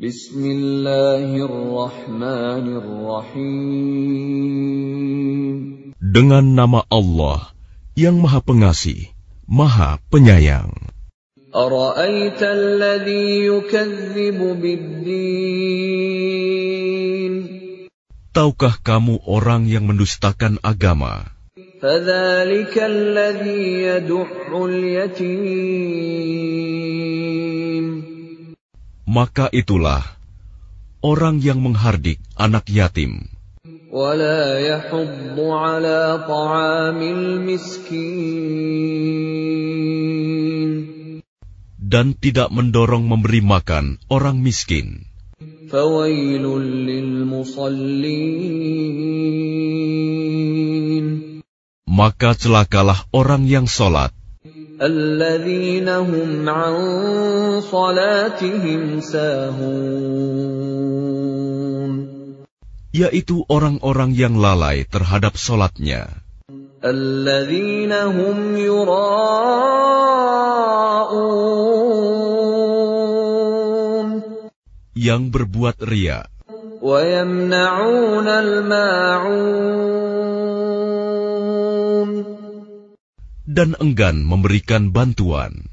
Bismillahirrahmanirrahim. Dengan nama Allah yang Maha Pengasih, Maha Penyayang. أرأيت الذي يكذب بالدين Tahukah kamu orang yang mendustakan agama? فذلك الذي يدع اليتيم Maka itulah orang yang menghardik anak yatim ولا يحض على طعام المسكين dan tidak mendorong memberi makan orang miskin. فويل للمصلين Maka celakalah orang yang sholat, الذين هم عن صلاتهم ساهون yaitu orang-orang yang lalai terhadap sholatnya, الذين هم يراءون yang berbuat ria, ويمنعون الماعون Dan enggan memberikan bantuan.